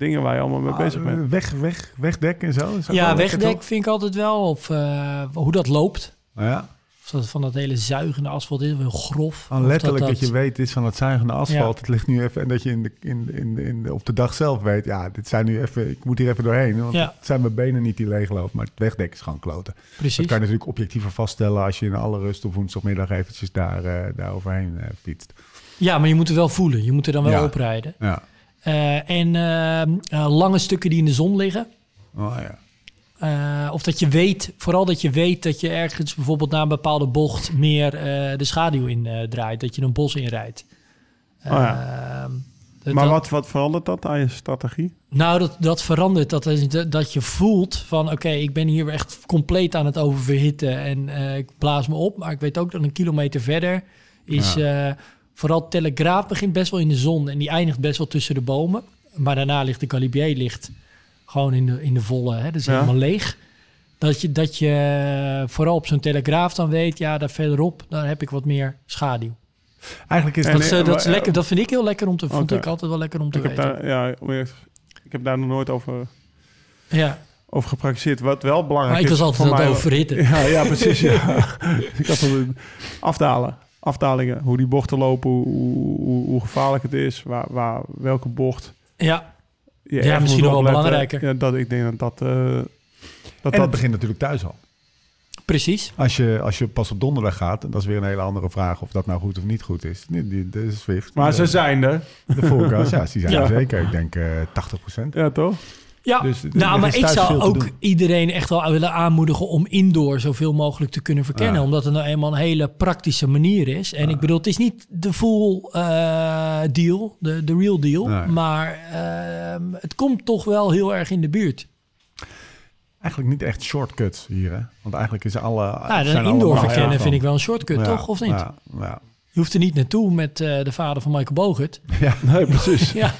Dingen waar je allemaal mee bezig Ah, bent. Weg, weg, wegdek en zo. Dat Ja, wegdek vind ik altijd wel. Of eh, hoe dat loopt. Ja, Of dat van dat hele zuigende asfalt is, heel grof. Of letterlijk dat, dat, je weet, dit is van het zuigende asfalt. Ja. Het ligt nu even, en dat je in de, in, in, in de- op de dag zelf weet, ja, dit zijn nu even, ik moet hier even doorheen. Want Ja. het zijn mijn benen niet die leeglopen, maar het wegdek is gewoon kloten. Precies. Dat kan je natuurlijk objectiever vaststellen als je in alle rust op woensdagmiddag eventjes daar, eh, daar overheen eh, fietst. Ja, maar je moet het wel voelen. Je moet er dan wel Ja. oprijden. Ja. Eh, en eh, eh, lange stukken die in de zon liggen. Oh, ja. Of dat je weet, vooral dat je weet dat je ergens bijvoorbeeld na een bepaalde bocht meer de schaduw in draait. Dat je een bos inrijdt. Oh ja. Ehm, Maar dat- wat, wat verandert dat aan je strategie? Nou, dat, dat verandert. Dat, is, dat, je voelt van... oké, ik ben hier echt compleet aan het oververhitten... en ik blaas me op. Maar ik weet ook dat een kilometer verder is... vooral Telegraaf begint best wel in de zon... en die eindigt best wel tussen de bomen. Maar daarna ligt de Galibier ligt gewoon in de, in de volle... Hè, dus Ja. helemaal leeg. Dat je, dat je vooral op zo'n Telegraaf dan weet... ja, daar verderop, daar heb ik wat meer schaduw. Eigenlijk is dat... Dat, is, eh, dat, is maar, lekker, eh, dat vind ik heel lekker om te... vond Oké. ik altijd wel lekker om te Ik heb, weten. daar, ja, ik heb daar nog nooit over, ja, over gepraktiseerd. Wat wel belangrijk maar ik is was altijd aan het overhitten. Ja, ja precies. Ja. ik had een afdalen. Afdalingen. Hoe die bochten lopen. Hoe, hoe, hoe gevaarlijk het is. Waar, waar, welke bocht. Ja, je Ja, misschien nog wel belangrijker. Ja, dat, ik denk dat dat... eh, dat, en dat het begint natuurlijk thuis al. precies. Als je, als je pas op donderdag gaat, en dat is weer een hele andere vraag of dat nou goed of niet goed is. Die, die, de Swift. maar ze de, zijn er. de voorkast, ja, die zijn Ja. er zeker. Ik denk eh 80%. Ja, toch? Ja, Dus nou, maar ik zou ook doen. iedereen echt wel willen aanmoedigen om indoor zoveel mogelijk te kunnen verkennen. Ja. Omdat het nou eenmaal een hele praktische manier is. En ik bedoel, het is niet de full eh, deal, de, de real deal. Nee. Maar ehm, het komt toch wel heel erg in de buurt. Eigenlijk niet echt shortcuts hier, hè? Want eigenlijk is alle... Nou, zijn indoor verkennen van. vind ik wel een shortcut, Ja, toch? Of niet? Ja, ja. Je hoeft er niet naartoe met eh, de vader van Michael Bogert. ja. Nee, precies. ja,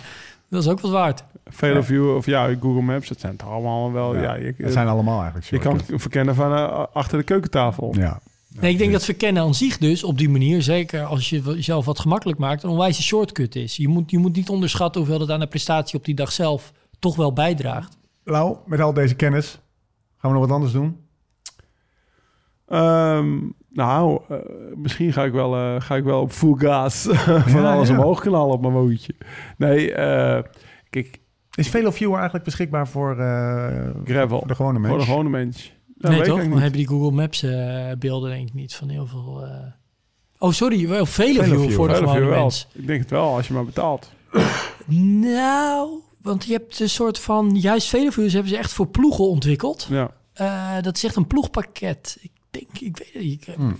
dat is ook wat waard. Veloview of ja, Google Maps. Het zijn toch allemaal wel... Ja, je, het zijn allemaal eigenlijk je kan verkennen van eh, achter de keukentafel. Ja. Nee, ik denk dat verkennen aan zich dus op die manier, zeker als je jezelf wat gemakkelijk maakt, een onwijze shortcut is. Je moet, je moet niet onderschatten hoeveel het aan de prestatie op die dag zelf toch wel bijdraagt. Lau, met al deze kennis, gaan we nog wat anders doen? Ehm, nou, eh, misschien ga ik wel, eh, ga ik wel op full gas van Ja, alles ja. omhoog knallen op mijn woontje. Nee, eh, kijk, Is Veloviewer eigenlijk beschikbaar voor, eh, Gravel. voor de gewone voor de mens? gewone mens. Nee weet toch? Dan niet. heb je die Google Maps eh, beelden denk ik niet van heel veel... eh, Oh, sorry, wel voor de gewone wel. mens. Ik denk het wel, als je maar betaalt. Nou, want je hebt een soort van... Juist Veloviews hebben ze echt voor ploegen ontwikkeld. Ja. Eh, dat is echt een ploegpakket. Ik denk, ik weet het niet. Hmm.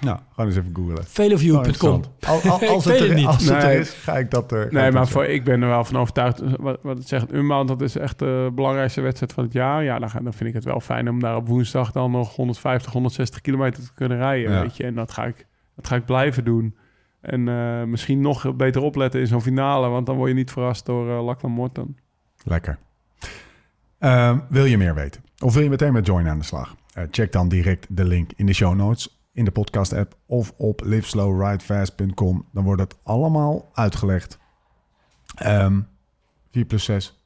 Nou, gewoon eens even googlen. Oh, Veloview.com. interessant. Al, al, als het, het er, niet. als het er is, ga ik dat... eh, ga Nee, ik maar voor, ik ben er wel van overtuigd. Wat, wat het zegt, Unbound, dat is echt de belangrijkste wedstrijd van het jaar. Ja, dan, ga- dan vind ik het wel fijn om daar op woensdag dan nog 150, 160 kilometer te kunnen rijden. Ja. Weet je? En dat ga, ik, dat ga ik blijven doen. En eh, misschien nog beter opletten in zo'n finale, want dan word je niet verrast door uh, Lachlan Morton. Lekker. Ehm, wil je meer weten? Of wil je meteen met Join aan de slag? Eh, check dan direct de link in de show notes, in de podcast app of op liveslowridefast.com. Dan wordt het allemaal uitgelegd. Ehm 4 plus 6.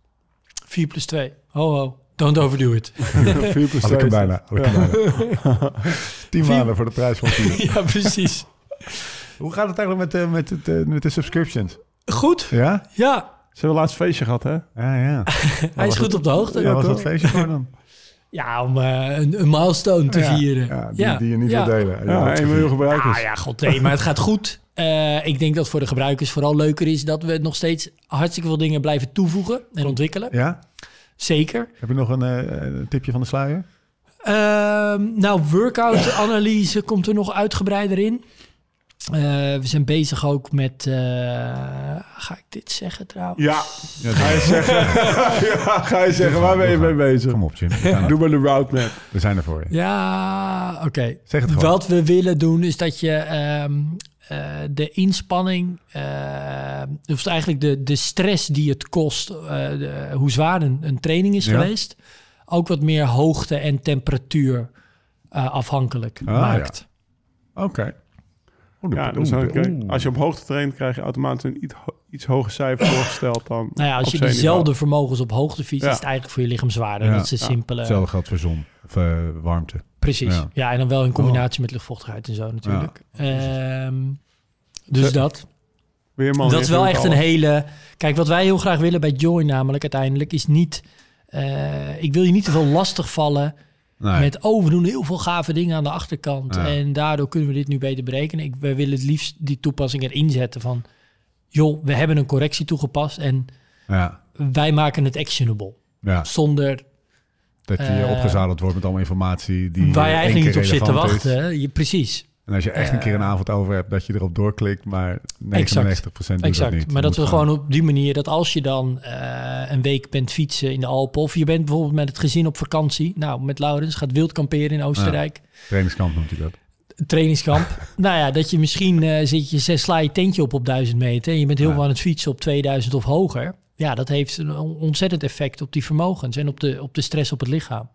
4 plus 2. Ho, ho. Don't overdo it. 4 plus Had ik hem bijna. Had ik hem Ja. bijna. 10 Vier- maanden voor de prijs van 4. ja, precies. Hoe gaat het eigenlijk met, de met, het, eh, met de subscriptions? Goed. Ja? Ja, Ze hebben laatst feestje gehad, hè? Ja, ja. hij is goed op de hoogte. Ja, was dat feestje voor dan? Ja, om eh, een, een milestone te Ja, vieren. Ja, die, die je niet ja. wil delen. Ja, dat 1 miljoen gebruikers. Ah ja, god nee, maar het gaat goed. Eh, ik denk dat voor de gebruikers vooral leuker is dat we nog steeds hartstikke veel dingen blijven toevoegen en ontwikkelen. Ja? Zeker. Heb je nog een, eh, een tipje van de sluier? Ehm, nou, workout-analyse komt er nog uitgebreider in. Eh, we zijn bezig ook met. eh, ga ik dit zeggen trouwens? Ja, Ja, ga je zeggen. ja, ga je zeggen, waar ben je mee bezig? Kom op, Jim. Doe maar de roadmap. we zijn er voor je. Ja, oké. Zeg het gewoon. Wat we willen doen is dat je ehm, eh, de inspanning, of eigenlijk de, de stress die het kost, eh, de- hoe zwaar een, een training is Ja. geweest, ook wat meer hoogte en temperatuur eh, afhankelijk Ah, maakt. Oké. Oeh, de- Ja, oeh, dus dan, als je op hoogte traint, krijg je automatisch een iets, ho- iets hoger cijfer voorgesteld dan Nou ja, als je diezelfde vermogens op hoogte fietst, Ja. is het eigenlijk voor je lichaam zwaarder. Ja. Dat is een Ja. simpele. Hetzelfde geldt voor zon of eh, warmte. Precies. Ja. Ja. en dan wel in combinatie met luchtvochtigheid en zo natuurlijk. Ehm, dus dat. Weerman dat is wel echt een hele... Kijk, wat wij heel graag willen bij Join namelijk uiteindelijk is niet... eh, ik wil je niet te veel lastig vallen Nee. met... oh, we doen heel veel gave dingen aan de achterkant... Ja. en daardoor kunnen we dit nu beter berekenen. Ik, we willen het liefst die toepassing erin zetten van... joh, we hebben een correctie toegepast en ja. wij maken het actionable. ja, Zonder dat je Eh, opgezadeld wordt met allemaal informatie die waar je eigenlijk niet op zit te wachten. Je, precies. En als je echt een keer een avond over hebt, dat je erop doorklikt, maar 99% Exact. doet dat Exact. niet. Maar dat we gewoon op die manier, dat als je dan eh, een week bent fietsen in de Alpen, of je bent bijvoorbeeld met het gezin op vakantie, nou met Laurens, gaat wild kamperen in Oostenrijk, Trainingskamp noemt hij dat. trainingskamp. nou ja, dat je misschien eh, zit je, sla je tentje op op 1000 meter en je bent heel Ja. veel aan het fietsen op 2000 of hoger. Ja, dat heeft een on- ontzettend effect op die vermogens en op de, op de stress op het lichaam.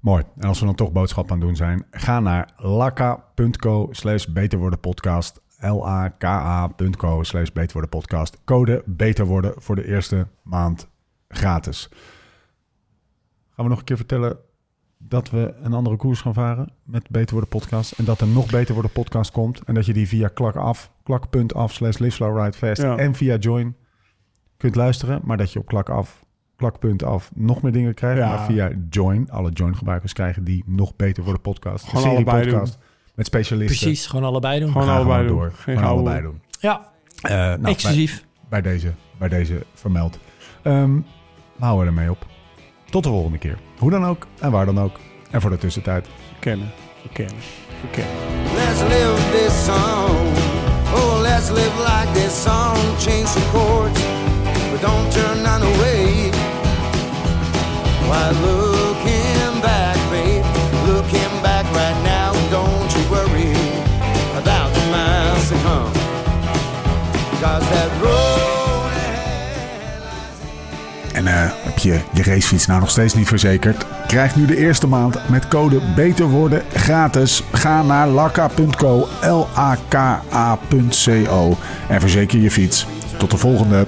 Mooi. En als we dan toch boodschap aan het doen zijn, ga naar laka.co slash beter worden podcast. L-A-K-A.co slash beter worden podcast. Code beter worden voor de eerste maand gratis. Gaan we nog een keer vertellen dat we een andere koers gaan varen met Beter Worden podcast. En dat er nog Beter Worden podcast komt. En dat je die via klak af, klak.af slash live slow ride fast Ja. en via join kunt luisteren. Maar dat je op klak af, klak.af nog meer dingen krijgt. Ja. Maar via join, alle join gebruikers krijgen die nog Beter Worden podcast. Gewoon serie allebei podcast met specialisten. Precies, gewoon allebei doen. We Gewoon allebei gewoon doen. door. Geen Gewoon allebei doen. Ja, Eh, nou, bij- exclusief. bij deze, bij deze vermeld. Ehm we houden ermee op. Tot de volgende keer. Hoe dan ook en waar dan ook. En voor de tussentijd. Kennen, verkennen, verkennen. Let's live this song. Oh, let's live like this song. Change some chords, but don't turn away. Back, babe? Back right now. Don't you worry about the miles to come. That road. En eh, heb je je racefiets nou nog steeds niet verzekerd? Krijg nu de eerste maand met code Beter Worden gratis. Ga naar lakka.co, L-A-K-A.co en verzeker je fiets. Tot de volgende.